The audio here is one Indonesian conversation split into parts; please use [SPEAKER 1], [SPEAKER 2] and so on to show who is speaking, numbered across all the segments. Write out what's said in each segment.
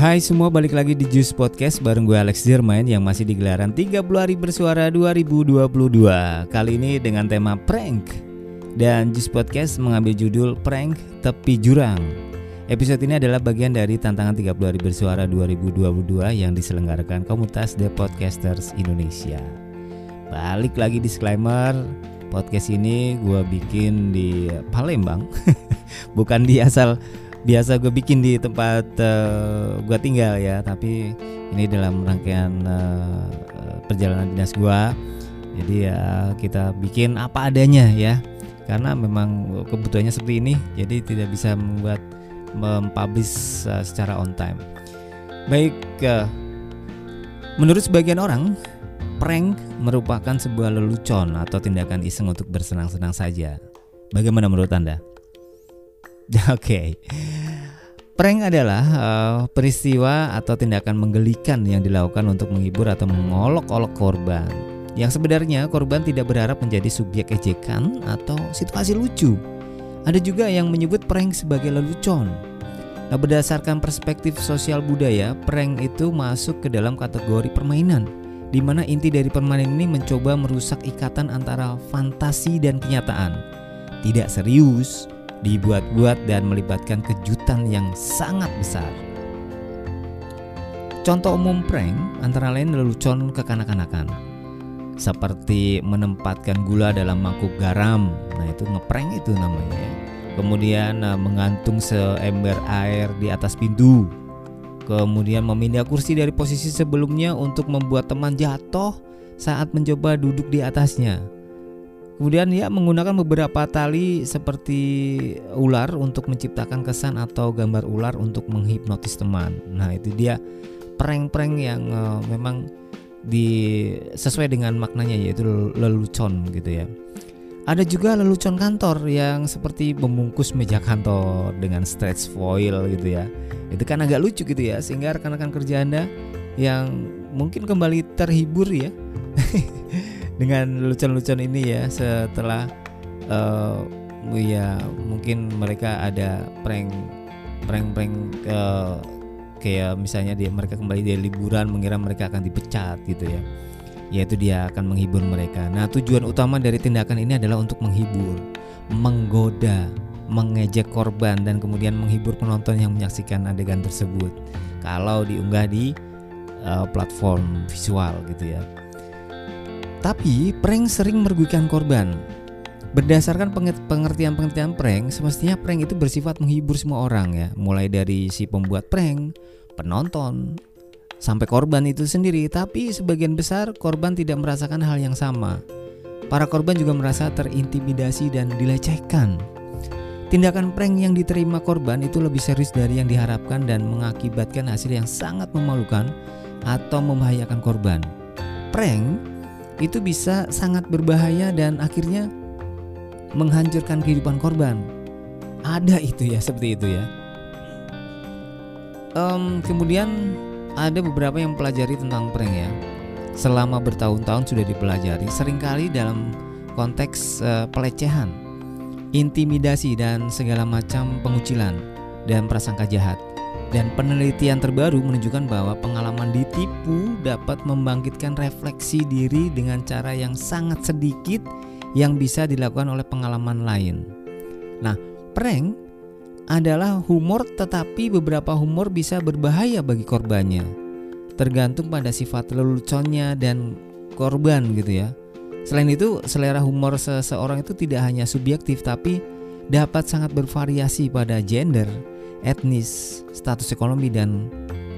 [SPEAKER 1] Hai semua, balik lagi di Juice Podcast bareng gue Alex Jermain yang masih di gelaran 30 hari bersuara 2022 Kali ini dengan tema prank. Dan Juice Podcast mengambil judul prank tepi jurang. Episode ini adalah bagian dari tantangan 30 hari bersuara 2022 yang diselenggarakan komunitas The Podcasters Indonesia. Balik lagi disclaimer Podcast ini gue bikin di Palembang Bukan di asal biasa gue bikin di tempat uh, eh, gue tinggal ya tapi ini dalam rangkaian uh, perjalanan dinas gue jadi ya kita bikin apa adanya ya. Karena memang kebutuhannya seperti ini jadi tidak bisa membuat mempublish uh, secara on time. Baik uh, menurut sebagian orang prank merupakan sebuah lelucon atau tindakan iseng untuk bersenang-senang saja. Bagaimana menurut anda Oke. Okay. Prank adalah uh, peristiwa atau tindakan menggelikan yang dilakukan untuk menghibur atau mengolok-olok korban. Yang sebenarnya korban tidak berharap menjadi subjek ejekan atau situasi lucu. Ada juga yang menyebut prank sebagai lelucon. Nah, berdasarkan perspektif sosial budaya, prank itu masuk ke dalam kategori permainan, di mana inti dari permainan ini mencoba merusak ikatan antara fantasi dan kenyataan. Tidak serius, dibuat-buat dan melibatkan kejutan yang sangat besar. Contoh umum prank antara lain lelucon kekanak-kanakan seperti menempatkan gula dalam mangkuk garam. Nah, itu ngeprank itu namanya. Kemudian eh, menggantung seember air di atas pintu. Kemudian memindah kursi dari posisi sebelumnya untuk membuat teman jatuh saat mencoba duduk di atasnya. Kemudian ya menggunakan beberapa tali seperti ular untuk menciptakan kesan atau gambar ular untuk menghipnotis teman. Nah, itu dia prank-prank yang uh, memang di sesuai dengan maknanya yaitu lelucon gitu ya. Ada juga lelucon kantor yang seperti membungkus meja kantor dengan stretch foil gitu ya. Itu kan agak lucu gitu ya sehingga rekan-rekan kerja Anda yang mungkin kembali terhibur ya dengan lucu-lucuan ini ya setelah uh, ya mungkin mereka ada prank prank-prank uh, kayak misalnya dia mereka kembali dari liburan mengira mereka akan dipecat gitu ya yaitu dia akan menghibur mereka. Nah, tujuan utama dari tindakan ini adalah untuk menghibur, menggoda, mengejek korban dan kemudian menghibur penonton yang menyaksikan adegan tersebut. Kalau diunggah di uh, platform visual gitu ya. Tapi prank sering merugikan korban. Berdasarkan pengertian-pengertian prank, semestinya prank itu bersifat menghibur semua orang ya, mulai dari si pembuat prank, penonton, sampai korban itu sendiri. Tapi sebagian besar korban tidak merasakan hal yang sama. Para korban juga merasa terintimidasi dan dilecehkan. Tindakan prank yang diterima korban itu lebih serius dari yang diharapkan dan mengakibatkan hasil yang sangat memalukan atau membahayakan korban. Prank itu bisa sangat berbahaya dan akhirnya menghancurkan kehidupan korban. Ada itu ya seperti itu ya. Um, kemudian ada beberapa yang pelajari tentang prank ya. Selama bertahun-tahun sudah dipelajari, sering kali dalam konteks uh, pelecehan, intimidasi dan segala macam pengucilan dan prasangka jahat. Dan penelitian terbaru menunjukkan bahwa pengalaman ditipu dapat membangkitkan refleksi diri dengan cara yang sangat sedikit yang bisa dilakukan oleh pengalaman lain. Nah, prank adalah humor tetapi beberapa humor bisa berbahaya bagi korbannya. Tergantung pada sifat leluconnya dan korban gitu ya. Selain itu, selera humor seseorang itu tidak hanya subjektif tapi dapat sangat bervariasi pada gender, etnis, status ekonomi dan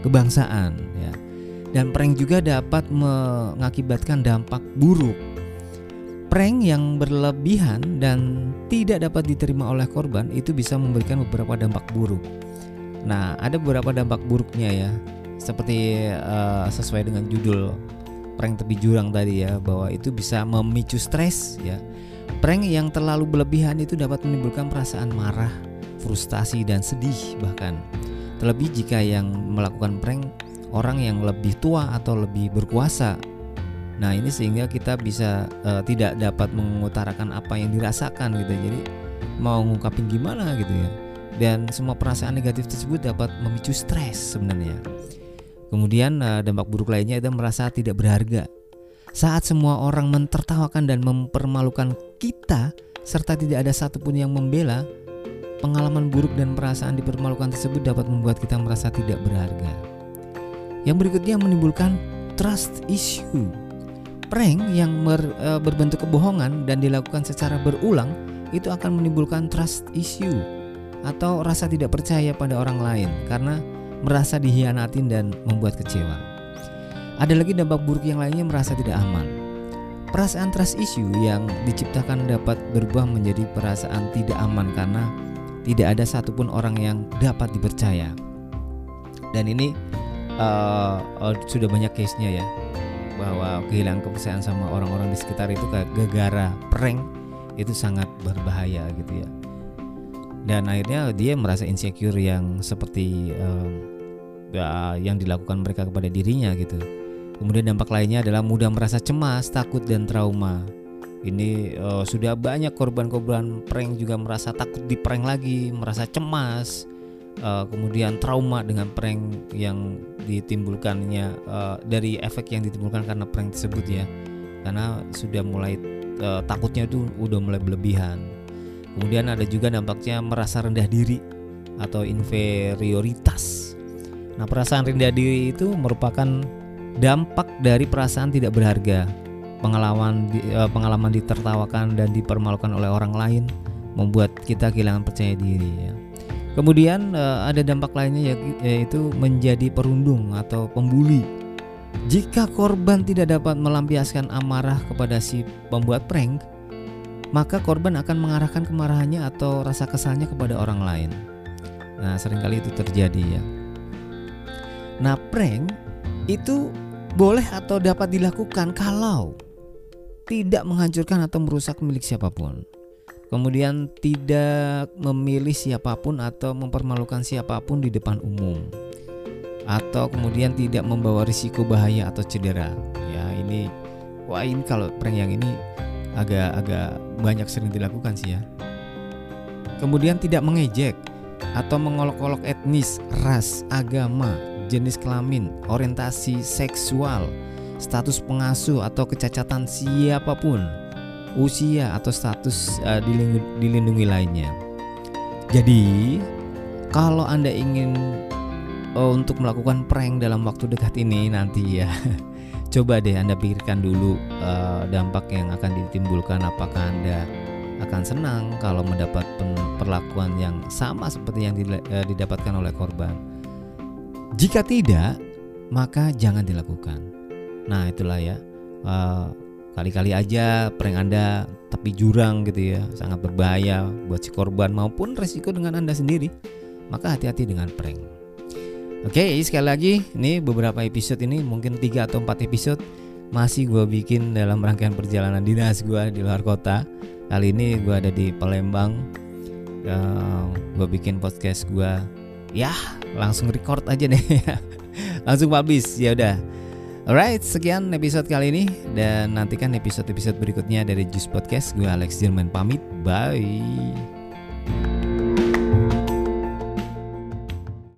[SPEAKER 1] kebangsaan ya. Dan prank juga dapat mengakibatkan dampak buruk. Prank yang berlebihan dan tidak dapat diterima oleh korban itu bisa memberikan beberapa dampak buruk. Nah, ada beberapa dampak buruknya ya. Seperti uh, sesuai dengan judul prank tepi jurang tadi ya, bahwa itu bisa memicu stres ya. Prank yang terlalu berlebihan itu dapat menimbulkan perasaan marah, frustasi dan sedih bahkan. Terlebih jika yang melakukan prank orang yang lebih tua atau lebih berkuasa. Nah, ini sehingga kita bisa uh, tidak dapat mengutarakan apa yang dirasakan gitu. Jadi mau ngungkapin gimana gitu ya. dan semua perasaan negatif tersebut dapat memicu stres sebenarnya. Kemudian uh, dampak buruk lainnya adalah merasa tidak berharga. Saat semua orang mentertawakan dan mempermalukan kita serta tidak ada satupun yang membela, pengalaman buruk dan perasaan dipermalukan tersebut dapat membuat kita merasa tidak berharga. Yang berikutnya menimbulkan trust issue. Prank yang ber, e, berbentuk kebohongan dan dilakukan secara berulang itu akan menimbulkan trust issue atau rasa tidak percaya pada orang lain karena merasa dihianatin dan membuat kecewa. Ada lagi dampak buruk yang lainnya merasa tidak aman. Perasaan trust issue yang diciptakan dapat berubah menjadi perasaan tidak aman karena tidak ada satupun orang yang dapat dipercaya. Dan ini uh, uh, sudah banyak case-nya ya bahwa kehilangan kepercayaan sama orang-orang di sekitar itu kayak gegara prank itu sangat berbahaya gitu ya. Dan akhirnya dia merasa insecure yang seperti um, ya, yang dilakukan mereka kepada dirinya gitu. Kemudian dampak lainnya adalah mudah merasa cemas takut dan trauma ini uh, sudah banyak korban-korban prank juga merasa takut di prank lagi merasa cemas uh, kemudian trauma dengan prank yang ditimbulkannya uh, dari efek yang ditimbulkan karena prank tersebut ya karena sudah mulai uh, takutnya itu udah mulai berlebihan Kemudian ada juga dampaknya merasa rendah diri atau inferioritas. Nah, perasaan rendah diri itu merupakan dampak dari perasaan tidak berharga. Pengalaman eh, pengalaman ditertawakan dan dipermalukan oleh orang lain membuat kita kehilangan percaya diri ya. Kemudian eh, ada dampak lainnya yaitu menjadi perundung atau pembuli. Jika korban tidak dapat melampiaskan amarah kepada si pembuat prank, maka korban akan mengarahkan kemarahannya atau rasa kesalnya kepada orang lain. Nah, sering kali itu terjadi ya. Nah, prank itu boleh atau dapat dilakukan kalau tidak menghancurkan atau merusak milik siapa pun. Kemudian tidak memilih siapa pun atau mempermalukan siapa pun di depan umum. Atau kemudian tidak membawa risiko bahaya atau cedera. Ya, ini wah ini kalau prank yang ini agak-agak banyak sering dilakukan sih ya. Kemudian tidak mengejek atau mengolok-olok etnis, ras, agama, jenis kelamin, orientasi seksual, status pengasuh atau kecacatan siapa pun, usia atau status uh, dilindungi, dilindungi lainnya. Jadi, kalau Anda ingin uh, untuk melakukan prank dalam waktu dekat ini nanti ya coba deh Anda pikirkan dulu uh, dampak yang akan ditimbulkan apakah Anda akan senang kalau mendapat perlakuan yang sama seperti yang didapatkan oleh korban. Jika tidak, maka jangan dilakukan. Nah, itulah ya. Uh, kali-kali aja prank Anda tapi jurang gitu ya, sangat berbahaya buat si korban maupun resiko dengan Anda sendiri. Maka hati-hati dengan prank. Oke, okay, sekali lagi ini beberapa episode ini mungkin 3 atau 4 episode masih gue bikin dalam rangkaian perjalanan dinas gue di luar kota. Kali ini gue ada di Palembang. Uh, eh, gue bikin podcast gue. Ya, langsung record aja nih. langsung publish. Ya udah. Alright, sekian episode kali ini dan nantikan episode-episode berikutnya dari Juice Podcast. Gue Alex Jerman pamit. Bye.